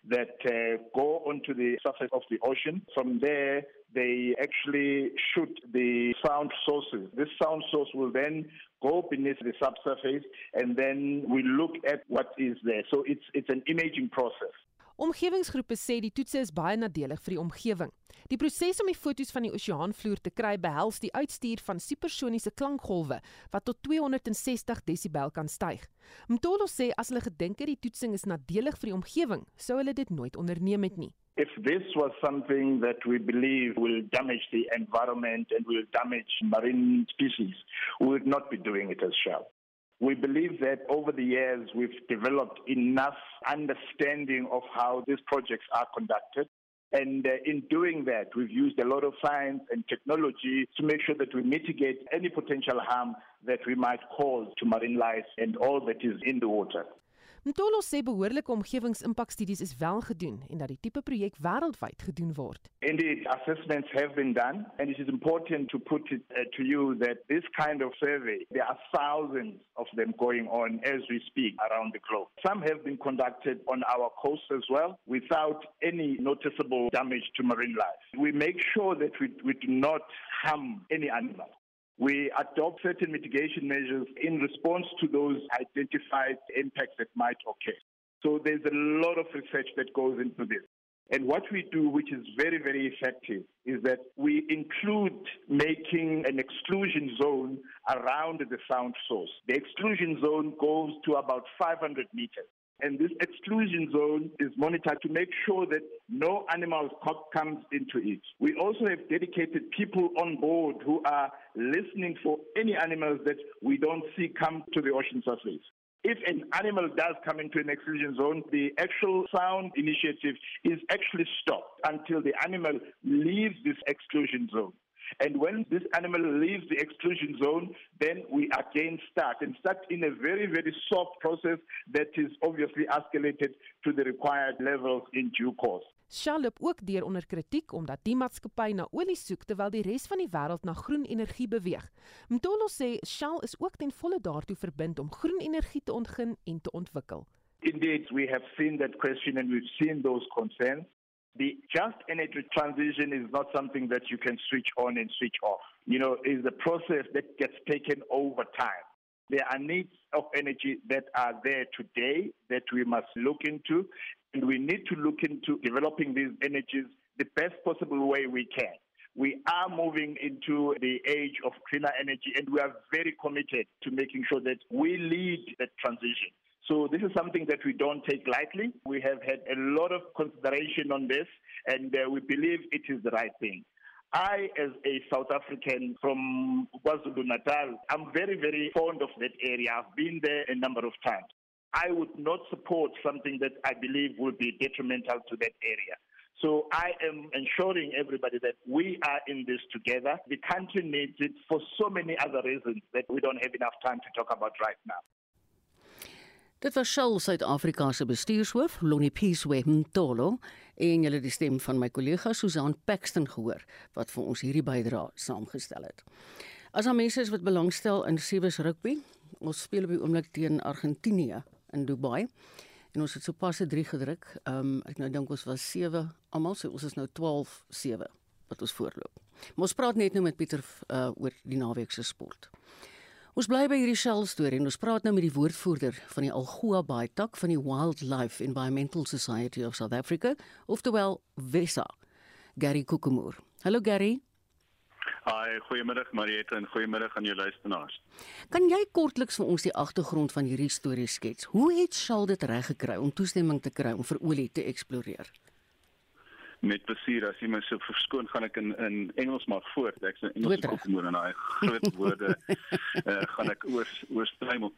that uh, go onto the surface of the ocean. From there, they actually shoot the sound sources. This sound source will then go beneath the subsurface and then we look at what is there. So it's it's an imaging process. Omgewingsgroepe sê die toetse is baie nadelig vir die omgewing. Die proses om die foto's van die oseaanvloer te kry behels die uitstuur van supersoniese klankgolwe wat tot 260 desibel kan styg. Mtolo sê as hulle gedink het die toetsing is nadelig vir die omgewing, sou hulle dit nooit onderneem het nie. If this was something that we believe will damage the environment and will damage marine species, we would not be doing it as Shell. We believe that over the years we've developed enough understanding of how these projects are conducted And uh, in doing that, we've used a lot of science and technology to make sure that we mitigate any potential harm that we might cause to marine life and all that is in the water. Mtolo sê behoorlike omgewingsimpakstudies is wel gedoen en dat die tipe projek wêreldwyd gedoen word. Indeed, assessments have been done, and it is important to put it uh, to you that this kind of survey, there are thousands of them going on as we speak around the globe. Some have been conducted on our coast as well without any noticeable damage to marine life. We make sure that we, we do not harm any animal. We adopt certain mitigation measures in response to those identified impacts that might occur. So there's a lot of research that goes into this. And what we do, which is very, very effective, is that we include making an exclusion zone around the sound source. The exclusion zone goes to about 500 meters. And this exclusion zone is monitored to make sure that no animal comes into it. We also have dedicated people on board who are listening for any animals that we don't see come to the ocean surface. If an animal does come into an exclusion zone, the actual sound initiative is actually stopped until the animal leaves this exclusion zone. And when this animal leaves the exclusion zone, then we again start and start in a very, very soft process that is obviously escalated to the required levels in due course. Shell loop ook deur onder kritiek omdat die maatskappy na olie soek terwyl die res van die wêreld na groen energie beweeg. Mtolo sê Shell is ook ten volle daartoe verbind om groen energie te ontgin en te ontwikkel. Indeed, we have seen that question and we've seen those concerns. The just energy transition is not something that you can switch on and switch off. You know, it's a process that gets taken over time. There are needs of energy that are there today that we must look into, and we need to look into developing these energies the best possible way we can. We are moving into the age of cleaner energy, and we are very committed to making sure that we lead that transition. So this is something that we don't take lightly. We have had a lot of consideration on this, and uh, we believe it is the right thing. I, as a South African from KwaZulu Natal, I'm very, very fond of that area. I've been there a number of times. I would not support something that I believe would be detrimental to that area. So I am ensuring everybody that we are in this together. The country needs it for so many other reasons that we don't have enough time to talk about right now. Dit was Shell Suid-Afrika se bestuurshoof, Lonnie Peacewe Mtolo, en julle die stem van my kollega Susan Paxton gehoor wat vir ons hierdie bydrae saamgestel het. As daar mense is wat belangstel in Sevens rugby, ons speel op die oomblik teen Argentinië in Dubai. En ons het sopas 'n 3 gedruk. Ehm um, ek nou dink ons was 7 almal, so ons is nou 12-7 wat ons voorloop. Maar ons praat net nou met Pieter uh, oor die naweek se sport. Ons bly by hierdie Shell storie en ons praat nou met die woordvoerder van die Algoa Bay tak van die Wildlife Environmental Society of South Africa, oftewel WESA, Gary Kokemoor. Hallo Gary. Hi, goeiemiddag Mariette en goeiemiddag aan jou luisteraars. Kan jy kortliks vir ons die agtergrond van hierdie storie skets? Hoe het Shell dit reg gekry om toestemming te kry om vir olie te eksploreer? Met plesier as jy my so verskoon gaan ek in in Engels maar voort ek sê Engels kom moet en daai groot woorde uh, gaan ek oor oorstrymel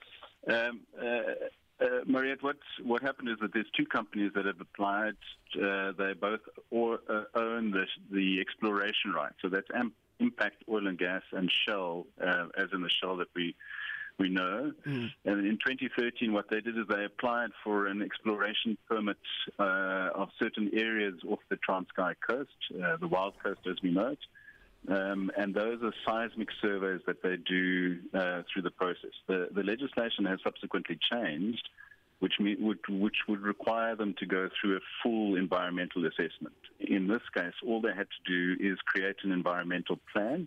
um uh, uh, Mariette, what what happened is that there's two companies that have applied. Uh, they both or, uh, own the the exploration right. So that's Am- Impact Oil and Gas and Shell, uh, as in the Shell that we we know. Mm. And in 2013, what they did is they applied for an exploration permit uh, of certain areas off the Transkei coast, uh, the Wild Coast as we know it. Um, and those are seismic surveys that they do uh, through the process. The, the legislation has subsequently changed, which, me, would, which would require them to go through a full environmental assessment. In this case, all they had to do is create an environmental plan,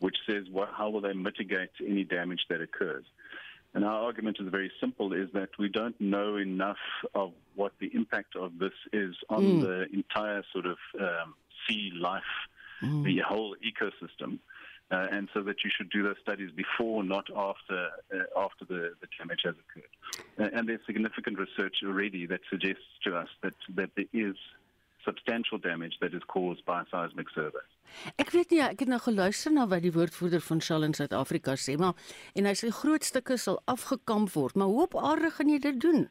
which says what, how will they mitigate any damage that occurs. And our argument is very simple: is that we don't know enough of what the impact of this is on mm. the entire sort of um, sea life, mm. the whole ecosystem. Uh, and so that you should do those studies before, not after, uh, after the, the damage has occurred. Uh, and there's significant research already that suggests to us that, that there is substantial damage that is caused by seismic surveys. Ek weet nie, ek het nou geluister na wat die woordvoerder van Shell in Suid-Afrika sê, maar en hy sê groot stukke sal afgekamp word, maar hoe op aarde gaan jy dit doen?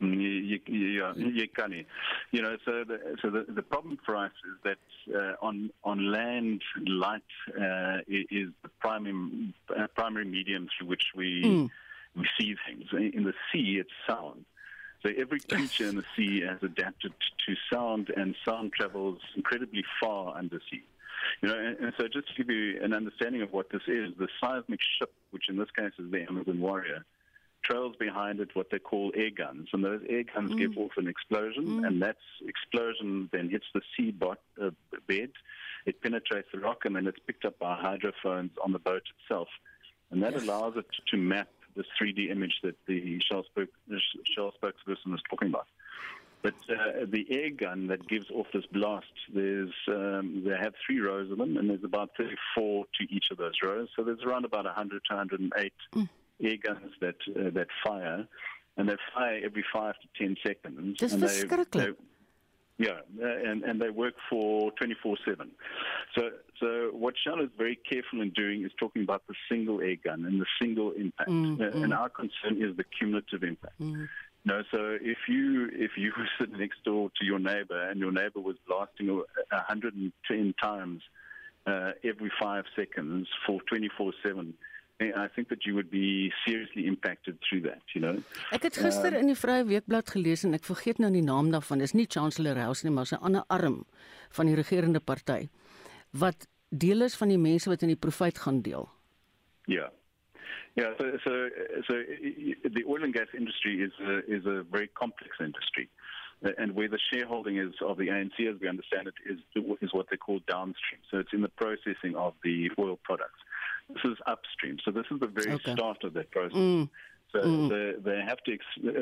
You, you, you, you can. You know, so the, so the, the problem for us is that uh, on on land, light uh, is the primary uh, primary medium through which we mm. we see things. In the sea, it's sound. So every creature in the sea has adapted to sound, and sound travels incredibly far undersea. You know, and, and so just to give you an understanding of what this is, the seismic ship, which in this case is the Amazon Warrior, trails behind it what they call air guns, and those air guns mm. give off an explosion, mm. and that explosion then hits the sea bot, uh, bed. It penetrates the rock, and then it's picked up by hydrophones on the boat itself, and that yes. allows it to map this 3D image that the Shell, spoke, Shell spokesperson was talking about. But uh, the air gun that gives off this blast, there's um, they have three rows of them, and there's about 34 to each of those rows. So there's around about 100 to 108 mm air guns that uh, that fire, and they fire every five to ten seconds. Dis verskriklik. Yeah, uh, and, and they work for 24 7. So, so what Shell is very careful in doing is talking about the single air gun and the single impact. Mm, uh, mm. And our concern is the cumulative impact. Mm. No, so if you if you were sitting next door to your neighbor and your neighbor was blasting 110 times uh, every five seconds for 24 7, I think that you would be seriously impacted through that, you know. Ek het gister uh, in die Vrye Weekblad gelees en ek vergeet nou die naam daarvan. Dis nie Chancellor House nie, maar 'n ander arm van die regerende party wat deel is van die mense wat in die profijt gaan deel. Ja. Yeah, so so so the oil and gas industry is a, is a very complex industry. and where the shareholding is of the ANC, as we understand it, is is what they call downstream. So it's in the processing of the oil products. This is upstream. So this is the very okay. start of that process. Mm. So mm. they, they have to.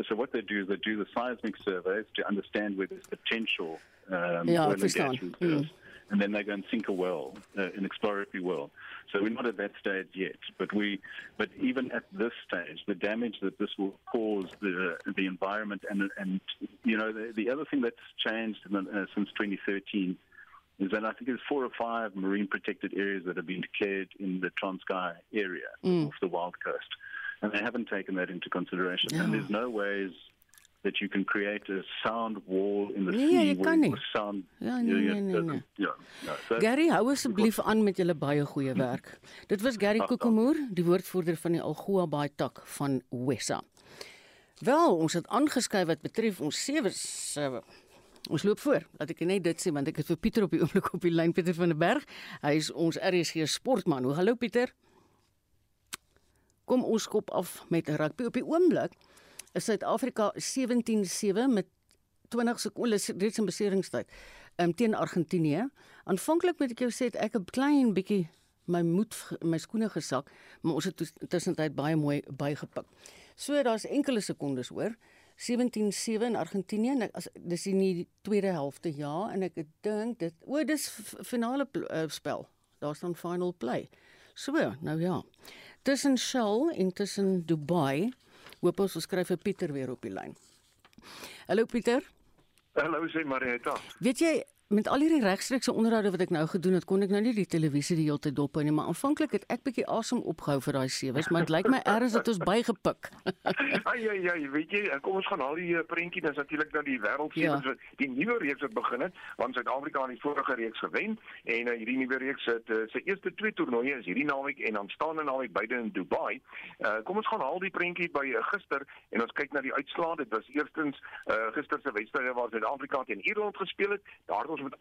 So what they do is they do the seismic surveys to understand where there's potential um, yeah, oil and gas reserves, mm. and then they go and sink a well, uh, an exploratory well. So we're not at that stage yet. But we, but even at this stage, the damage that this will cause the the environment and and you know the, the other thing that's changed the, uh, since 2013 is that I think there's four or five marine protected areas that have been declared in the Transkei area mm. off the Wild Coast. And they haven't taken that into consideration. No. And there's no ways that you can create a sound wall in the nee, sea jy kan nie. sound Ja, nee, nee, nee, nee. Ja. ja so, Gary, hou asseblief aan met julle baie goeie werk. Dit was Gary Kokemoer, die woordvoerder van die Algoa Baai tak van Wessa. Wel, ons het aangeskuif wat betref ons sewe Ons loop voor. Laat ek net dit sê want ek het vir Pieter op die oomblik op die lyn Pieter van der Berg. Hy is ons RSG sportman. Hoe hallo Pieter? Kom ons kop af met rugby op die oomblik. Is Suid-Afrika 17-7 met 20 sekondes reeds in beseringstyd um, teen Argentinië. Aanvanklik moet ek jou sê ek 'n klein bietjie my moed my skoene gesak, maar ons het tussentyd baie mooi bygepik. So daar's enkele sekondes hoor. 17-7 in Argentinië en as dis in die tweede helfte ja en ek dink dit o dis finale uh, spel. Daar staan final play. So nou ja. Tussen Shell en tussen Dubai hoop ons ons skryf vir Pieter weer op die lyn. Hallo Pieter. Hallo sê Marieta. Weet jy met al hierdie regstreekse onderhoude wat ek nou gedoen het, kon ek nou nie die televisie die hele tyd dop hou nie, maar aanvanklik het ek bietjie asem opgehou vir daai sewes, maar dit lyk my erns het ons bygepik. Ai ja ja, weet jy, kom ons gaan al die eh, prentjie, dis natuurlik nou die wêreldsewes ja. die nuwe reeks wat begin het, want Suid-Afrika het die vorige reeks gewen en uh, hierdie nuwe reeks het uh, sy eerste twee toernooie is hierdie naweek en dan staan hulle naweek beide in Dubai. Uh, kom ons gaan al die prentjie by uh, gister en ons kyk na die uitslae. Dit was eerstens uh, gister se wedstryd waar Suid-Afrika teen Ierland gespeel het. Daar ons met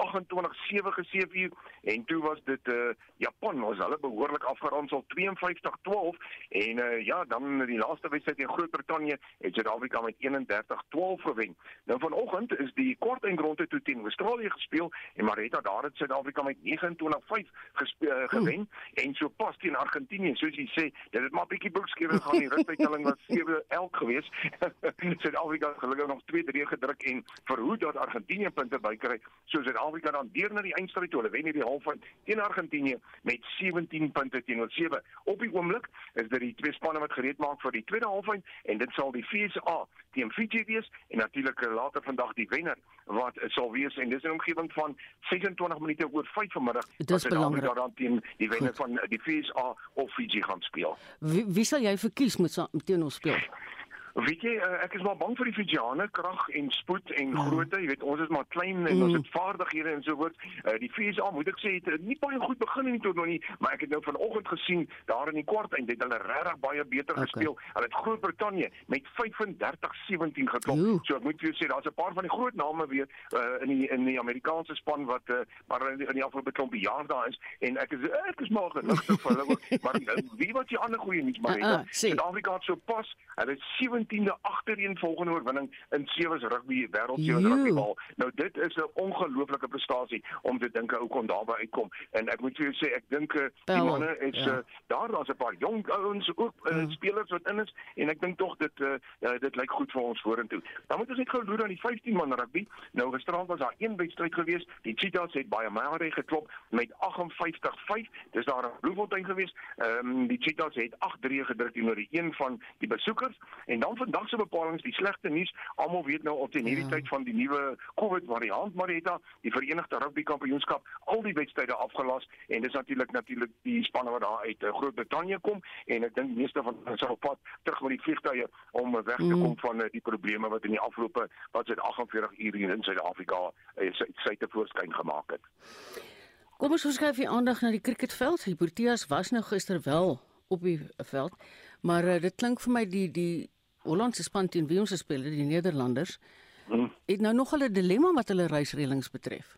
28-7 geseëvier en toe was dit uh Japan ons hulle behoorlik afgeronsel 52-12 en uh ja dan die laaste wedstryd teen Groot-Brittanje het Suid-Afrika met 31-12 gewen. Nou vanoggend is die kort en gronde toe teen Australië gespeel en Marita daar het Suid-Afrika met 29-5 gespeel uh, gewen hmm. en so pas teen Argentinië soos jy sê dit het maar bietjie boekskrywing gaan die ruststelling was 7-11 geweest. Suid-Afrika gelukkig nog 2-3 gedruk en verhoed dat Argentinië punte bykry soos Suid-Afrika dan deur na die eindstryd toe. Hulle wen hierdie halffinale teen Argentinië met 17 punte teenoor 7. Op die oomblik is dit die twee spanne wat gereed maak vir die tweede halffinale en dit sal die FSA teen Fiji wees en natuurlik later vandag die wenner wat sal wees en dis 'n omgewing van 26 minute oor 5 vanmiddag as Suid-Afrika dan teen die wenner Goed. van die FSA of Fiji gaan speel. Wie, wie sal jy verkies moet teen ons speel? Weet jy, uh, ek is maar bang vir die Fijiane krag en spoed en mm. grootte. Jy weet, ons is maar klein en mm. ons het vaardighede en so voort. Uh, die FSA moet ek sê het nie baie goed begin in die toernooi nie, maar ek het nou vanoggend gesien daar in die kwart eind het hulle regtig baie beter okay. gespeel. Hulle het Groot-Brittanje met 35-17 geklop. Oeh. So ek moet vir jou sê daar's 'n paar van die groot name weer uh, in die in die Amerikaanse span wat uh, maar in die, in die afgelope klompie jaar daar is en ek is ek is maar gelukkig vir hulle maar uh, wie wat die ander goeie nuus maar uh, uh, Suid-Afrika het so pas hulle het 17de agtereen volgende oorwinning in sewe rugby wêreld sewe rugby bal. Nou dit is 'n ongelooflike prestasie om te dink hoe kon daarby uitkom. En ek moet vir jou sê ek dink eh, die manne is ja. uh, daar daar's 'n paar jong ouens ook uh, mm. spelers wat in is en ek dink tog dit uh, uh, dit lyk goed vir ons vorentoe. Dan moet ons net gou loer aan die 15 man rugby. Nou gisterand was daar een wedstryd geweest. Die Cheetahs het baie Maori geklop met 58-5. Dis daar in Bloemfontein geweest. Ehm um, die Cheetahs het 8-3 gedruk teenoor die een van die besoekers en dan vandag se bepalinge die slegte nuus. Almal weet nou op teen hierdie ja. tyd van die nuwe COVID variant Marita, die Verenigde Rugby Kampioenskap, al die wedstryde afgelas en dis natuurlik natuurlik die spanne wat daar uit uh, Groot-Brittanje kom en ek dink meeste van hulle sal op pad terug met die vliegtye om weg te mm. kom mm. van uh, die probleme wat in die afgelope wat seit 48 ure in Suid-Afrika sy sy te voorskyn gemaak het. Kom ons skuif die aandag na die cricketveld. Die Proteas was nou gister wel op die veld, maar uh, dit klink vir my die die Hollandse span teen wie ons gespeel het, die Nederlanders, hmm. het nou nog 'n dilemma wat hulle reisreëlings betref.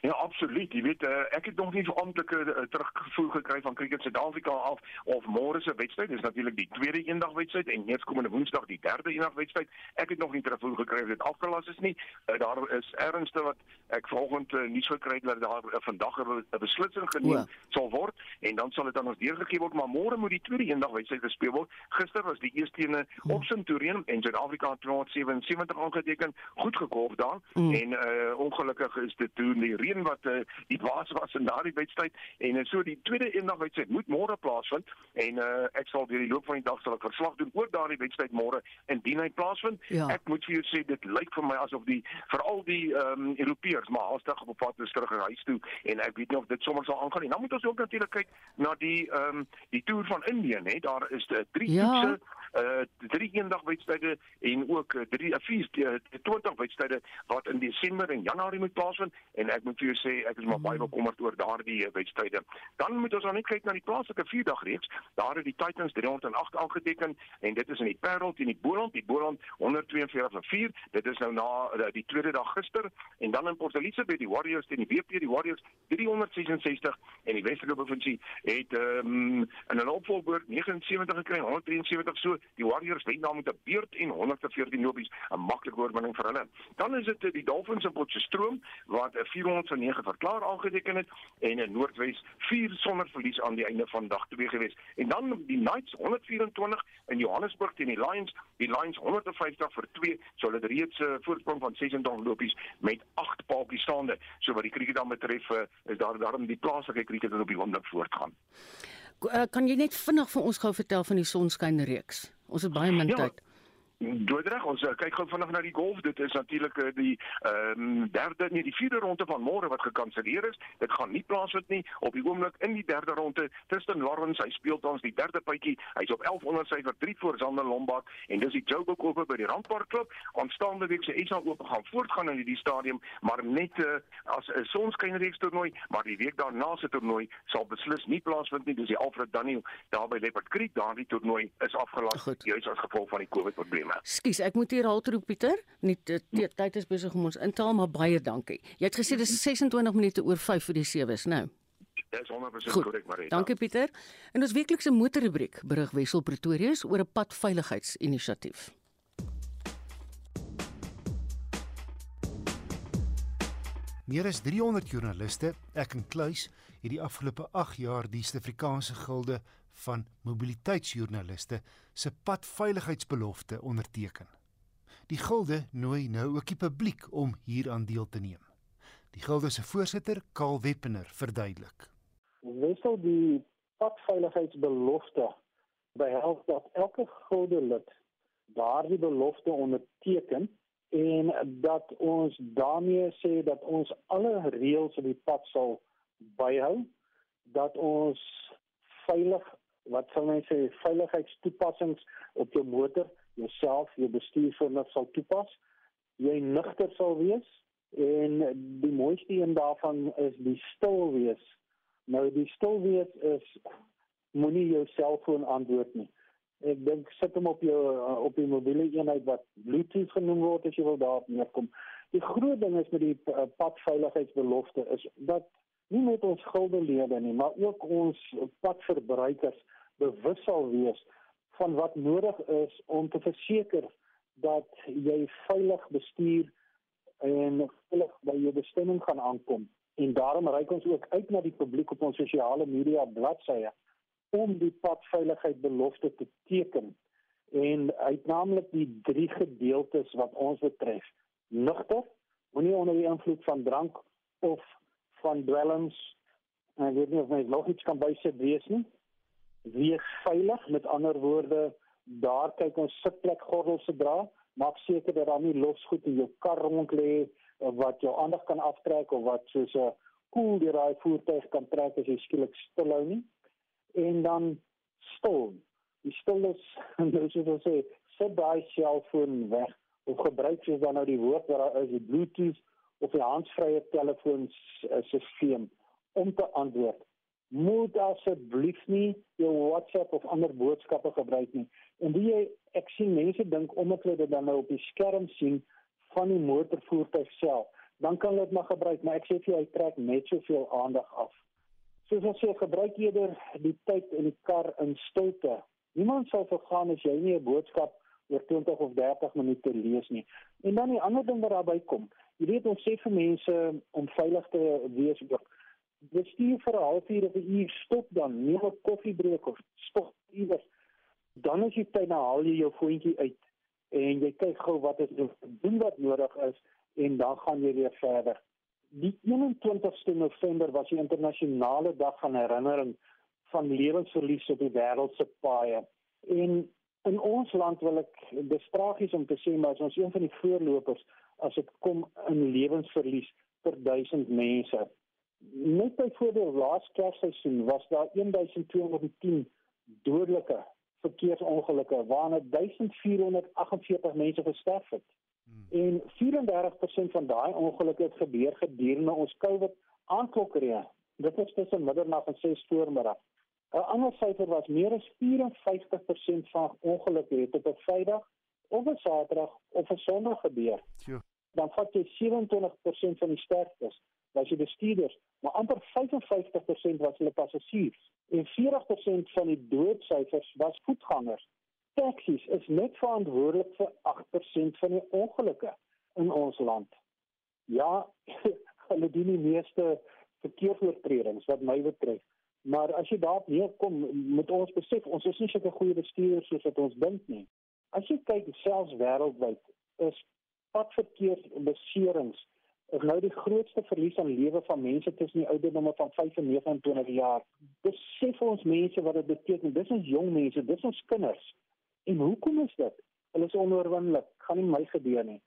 Ja, absoluut. Jy weet, uh, ek het nog nie so amptelike uh, teruggevoer gekry van Cricket Suid-Afrika af of môre se wedstryd. Dis natuurlik die tweede eendag wedstryd en eerskomende Woensdag die derde eendag wedstryd. Ek het nog nie teruggevoer gekry of dit afgelas is nie. Uh, daar is ernstig wat ek vanoggend uh, nuus gekry het dat daar uh, vandag 'n beslissing geneem ja. sal word en dan sal dit aan ons deurgegee word, maar môre moet die tweede eendag wedstryd gespeel word. Gister was die eerste ene ja. op Centurion en Suid-Afrika het 277 aangeteken, goed gekolf daar mm. en uh, ongelukkig is dit toe die reën wat uh, die baas was in daardie wedstryd en uh, so die tweede eendag wedstryd moet môre plaasvind en uh, ek sal deur die loop van die dag sal ek verslag doen oor daardie wedstryd môre indien hy plaasvind. Ja. Ek moet vir jou sê dit lyk vir my asof die veral die ehm um, Europeërs maar haastig op pad is terug huis toe en ek weet nie of dit sommer sal aangaan nie. Dan moet ons ook natuurlik kyk na die ehm um, die toer van Indië, hè. Daar is uh, drie ja. toetse uh drie eendag wedstryde en ook uh, drie uh, vier uh, 20 wedstryde wat in Desember en Januarie moet plaasvind en ek moet vir jou sê ek is maar baie bekommerd oor daardie wedstryde. Dan moet ons dan net kyk na die plaaslike vierdag reeks. Daar het die Titans 308 aangeteken en dit is in die Parel teen die Boland, die Boland 142 vir 4. Dit is nou na die tweede dag gister en dan in Port Elizabeth die Warriors teen die WP, die Warriors 366 en die Weselike provinsie het um, in 'n opvolgboord 79 gekry, 173 so Die Warriors wen dan met 'n beurt en 114 lopies, 'n maklike oorwinning vir hulle. Dan is dit die Dolphins in Potchefstroom wat 'n 409 verklaar aangeteken het en in Noordwes 4 sonder verlies aan die einde van dag 2 gewees. En dan die Knights 124 in Johannesburg teen die Lions, die Lions 150 vir 2, so hulle het reeds 'n uh, voorsprong van 26 lopies met 8 paaltjies staande. So wat die krieket dan betref, uh, is daar daarom die plaaslike krieket wat op die oomblik voortgaan. Uh, kan jy net vinnig vir ons gou vertel van die sonskynreeks? Ons het baie min ja. tyd. Doodreg, ons uh, kyk gou vanaand na die golf. Dit is natuurlik uh, die ehm um, derde nee, die vierde ronde van môre wat gekanselleer is. Dit gaan nie plaasvind nie op die oomblik in die derde ronde. Tristan Lawrence, hy speel tans die derde puitjie. Hy's op 1100 syfer 3 voor Sander Lombard en dis die Joburg Open by die Randpark Klub. Aanstaande week se SA Open gaan voortgaan in hierdie stadium, maar net uh, as 'n sonskynreeks toernooi, maar die week daarna se toernooi sal beslis nie plaasvind nie. Dis die Alfred Daniel daar by Leopard Creek. Daardie toernooi is afgelas juis as gevolg van die COVID-probleme probleme. Skus, ek moet hier haltroep Pieter. Nie tyd is besig om ons in te haal, maar baie dankie. Jy het gesê dis 26 minute oor 5 vir die sewes, nou. Dis 100% korrek, Marita. Dankie Pieter. In ons weeklikse motorrubriek berig Wessel Pretorius oor 'n padveiligheidsinisiatief. Meer as 300 joernaliste, ek en Kluis, het die afgelope 8 jaar die Suid-Afrikaanse Gilde van mobiliteitsjoernaliste se padveiligheidsbelofte onderteken. Die gilde nooi nou ook die publiek om hieraan deel te neem. Die gilde se voorsitter, Karl Weppener, verduidelik. Wissel die padveiligheidsbelofte behels dat elke gilde lid daardie belofte onderteken en dat ons daarmee sê dat ons alle reëls op die pad sal byhou dat ons veilig wat sal mense sê veiligheidstoepassings op jou motor jouself, jou bestuursvernuf sal toepas, jy nigter sal wees en die mooiste een daarvan is die stil wees. Nou die stil wees is moenie jou selfoon antwoord nie. Ek dink sit hom op jou op die mobiele eenheid wat Bluetooth genoem word as jy wil daarop neerkom. Die groot ding is met die padveiligheidsbelofte is dat nie net ons guldelede nie, maar ook ons padverbruikers bewus sal wees van wat nodig is om te verseker dat jy veilig bestuur en veilig by jou bestemming gaan aankom. En daarom reik ons ook uit na die publiek op ons sosiale media bladsye om die padveiligheidsbelofte te teken. En uitnaamlik die drie gedeeltes wat ons betref. Nugter, moenie onder die invloed van drank of van dwelms en ek weet nie of my nog iets kan bysit wees nie. Wees veilig, met ander woorde, daar kyk ons sitplek gordels se dra, maak seker dat daar nie losgoed in jou kar rond lê wat jou aandag kan aftrek of wat soos 'n koel deur daai voertuig kan trek as jy skielik stilhou nie. En dan stil. Die stiltes, nou soos ons sê, sit daai selfoon weg of gebruik jy dan nou die woord wat daar is, die Bluetooth of die handsvrye telefoons stelsel om te antwoord. Moet asseblief nie jou WhatsApp of ander boodskappe gebruik nie. En wie jy ek sien mense dink omdat hulle dit dan nou op die skerm sien van die motorvoertuig self, dan kan hulle dit maar gebruik, maar ek sê vir jou hy trek net soveel aandag af. Soos ons sê, gebruik eerder die tyd in die kar in stilte. Niemand sal vergaan as jy nie 'n boodskap oor 20 of 30 minute lees nie. En dan die ander ding wat daarbey kom, jy weet ons sê vir mense om veilig te wees ook. Jy stuur vir 'n halfuur of 'n uur stop dan, neem 'n koffiebreek of stop iewers. Dan as jy tyd na haal jy jou voetjie uit en jy kyk gou wat is doen wat nodig is en dan gaan jy weer verder. Die 21ste November was die internasionale dag van herinnering van lewensverlies op die wêreld se paaie. En In ons land wil ek dis tragies om te sê maar ons is een van die voorlopers as dit kom in lewensverlies per 1000 mense. Net byvoorbeeld laas Kersseisoen was daar 1210 dodelike verkeersongelukke waarna 1448 mense gesterf het. Hmm. En 34% van daai ongelukke het gebeur gedurende ons COVID aanklokkerie. Dit was tussen middernag en 6 voormiddag. 'n Ander syfer was meer as 54% van ongelukke het op 'n Vrydag of 'n Saterdag of 'n Sondag gebeur. Ja. Dan vat jy 27% van die sterftes was jy bestuurders, maar amper 55% was hulle passasiers en 40% van die doodsyfers was voetgangers. Taksies is net verantwoordelik vir 8% van die ongelukke in ons land. Ja, hulle doen die meeste verkeersoortredings wat my betref. Maar as jy daarop neerkom, moet ons besef ons is nie sulke goeie bestuurders soos wat ons dink nie. As jy kyk selfs wêreldwyd, is padverkeersbeserings is nou die grootste verlies aan lewe van mense tussen die ouderdomme van 5 en 29 jaar. Besef ons mense wat dit beteken. Dis ons jong mense, dis ons kinders. En hoekom is dit? Hulle is onoorwinnelik. Gaan nie my gebeur nie.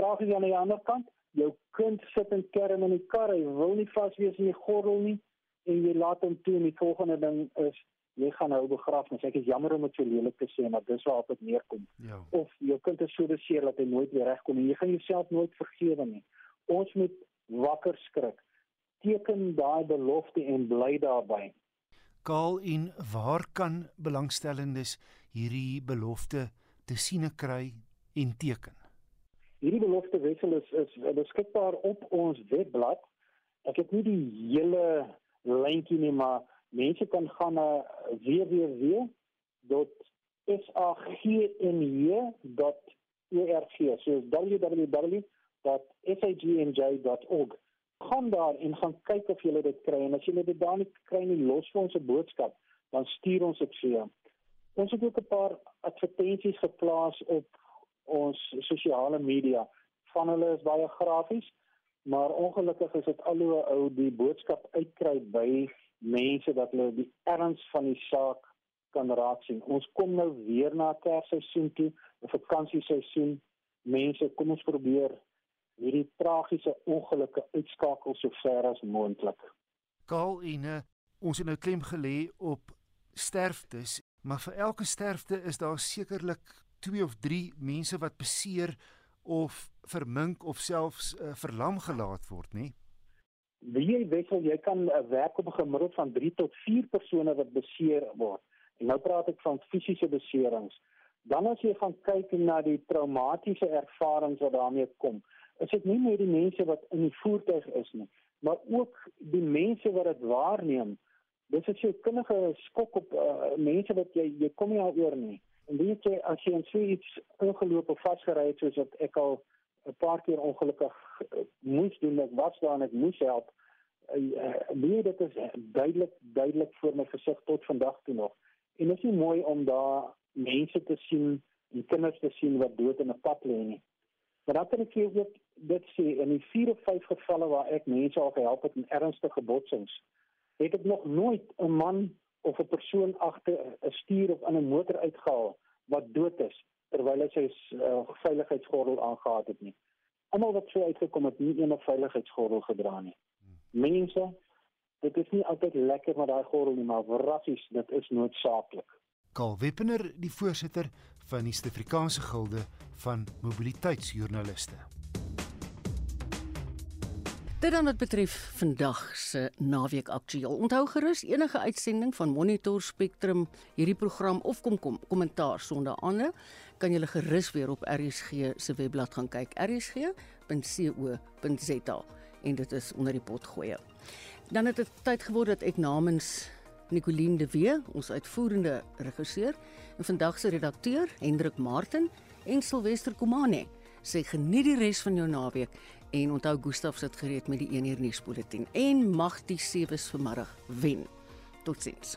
Tragies aan die ander kant, jou kind sit in kerm in die kar, hy wil nie vas wees in die gordel nie en jy laat hom toe en die volgende ding is jy gaan nou begrafnis. Ek is jammer om dit so lelik te sê, maar dis waar dit neerkom. Ja. Of jou kind is so beseer dat hy nooit weer regkom en jy gaan jouself nooit vergewe nie. Ons moet wakker skrik. Teken daai belofte en bly daarbey. Kaal en waar kan belangstellendes hierdie belofte te sien kry en teken? Hierdie belofte wissel is is beskikbaar op ons webblad. Ek het nie die hele lyntjie nie, maar mense kan gaan na www.sagnj.org, so www.sagnj.org. Gaan daar en gaan kyk of jy dit kry en as jy dit daar nie kry nie, los vir ons 'n boodskap, dan stuur ons dit vir jou. Ons het ook 'n paar advertensies geplaas op ons sosiale media. Van hulle is baie grafies maar ongelukkig is dit al hoe ou die boodskap uitkry by mense dat hulle die erns van die saak kan raak sien. Ons kom nou weer na Kersseisoen toe, 'n vakansieseisoen. Mense, kom ons probeer hierdie tragiese ongelukke uitskakel so ver as moontlik. Kaal en uh, ons het nou klem gelê op sterftes, maar vir elke sterfte is daar sekerlik 2 of 3 mense wat beseer of vermink of selfs uh, verlam gelaat word, nê? Wie jy wissel, jy kan 'n uh, werk op 'n gemiddeld van 3 tot 4 persone wat beseer word. En nou praat ek van fisiese beserings. Dan as jy gaan kyk na die traumatiese ervarings wat daarmee kom, is dit nie net die mense wat in die voertuig is nie, maar ook die mense wat dit waarneem. Dis jy kindige skok op uh, mense wat jy jy kom nie daaroor nie. En weet jy as jy in so iets ongeloop of vasgery het soos wat ek al 'n paar keer ongelukkig uh, moes doen, ek was daar en ek moes help. Uh, nee, dit is duidelik duidelik voor my gesig tot vandag toe nog. En is nie mooi om daar mense te sien en kinders te sien wat dood in 'n pad lê nie. Maar dan kan ek jou dit sê in die 4 of 5 gevalle waar ek mense al gehelp het in ernstige botsings, het ek nog nooit 'n man of 'n persoon agter 'n stuur of in 'n motor uitgehaal wat dood is terwyl hy sy uh, veiligheidsgordel aangetree het nie. Almal wat so uitgekom het, nie een veiligheidsgordel gedra nie. Mense, dit is nie altyd lekker met daai gordel nie, maar rassies, dit is noodsaaklik. Karl Weppener, die voorsitter van die Suid-Afrikaanse Gilde van Mobiliteitsjoernaliste. Dit dan wat betref vandag se naweek aktueel. Onthou gerus enige uitsending van Monitor Spectrum, hierdie program of kom kom kommentaar sonder ander, kan jy gerus weer op RSG se webblad gaan kyk, rsg.co.za en dit is onder die pot gooi. Dan het dit tyd geword dat ek namens Nicoline de Wee, ons uitvoerende regisseur, en vandag se redakteur, Hendrik Martin en Silwester Komane, sê geniet die res van jou naweek en onthou Gustaf sit gereed met die 1 uur nuusbulletin en mag die sewes vanmiddag wen. Totsiens.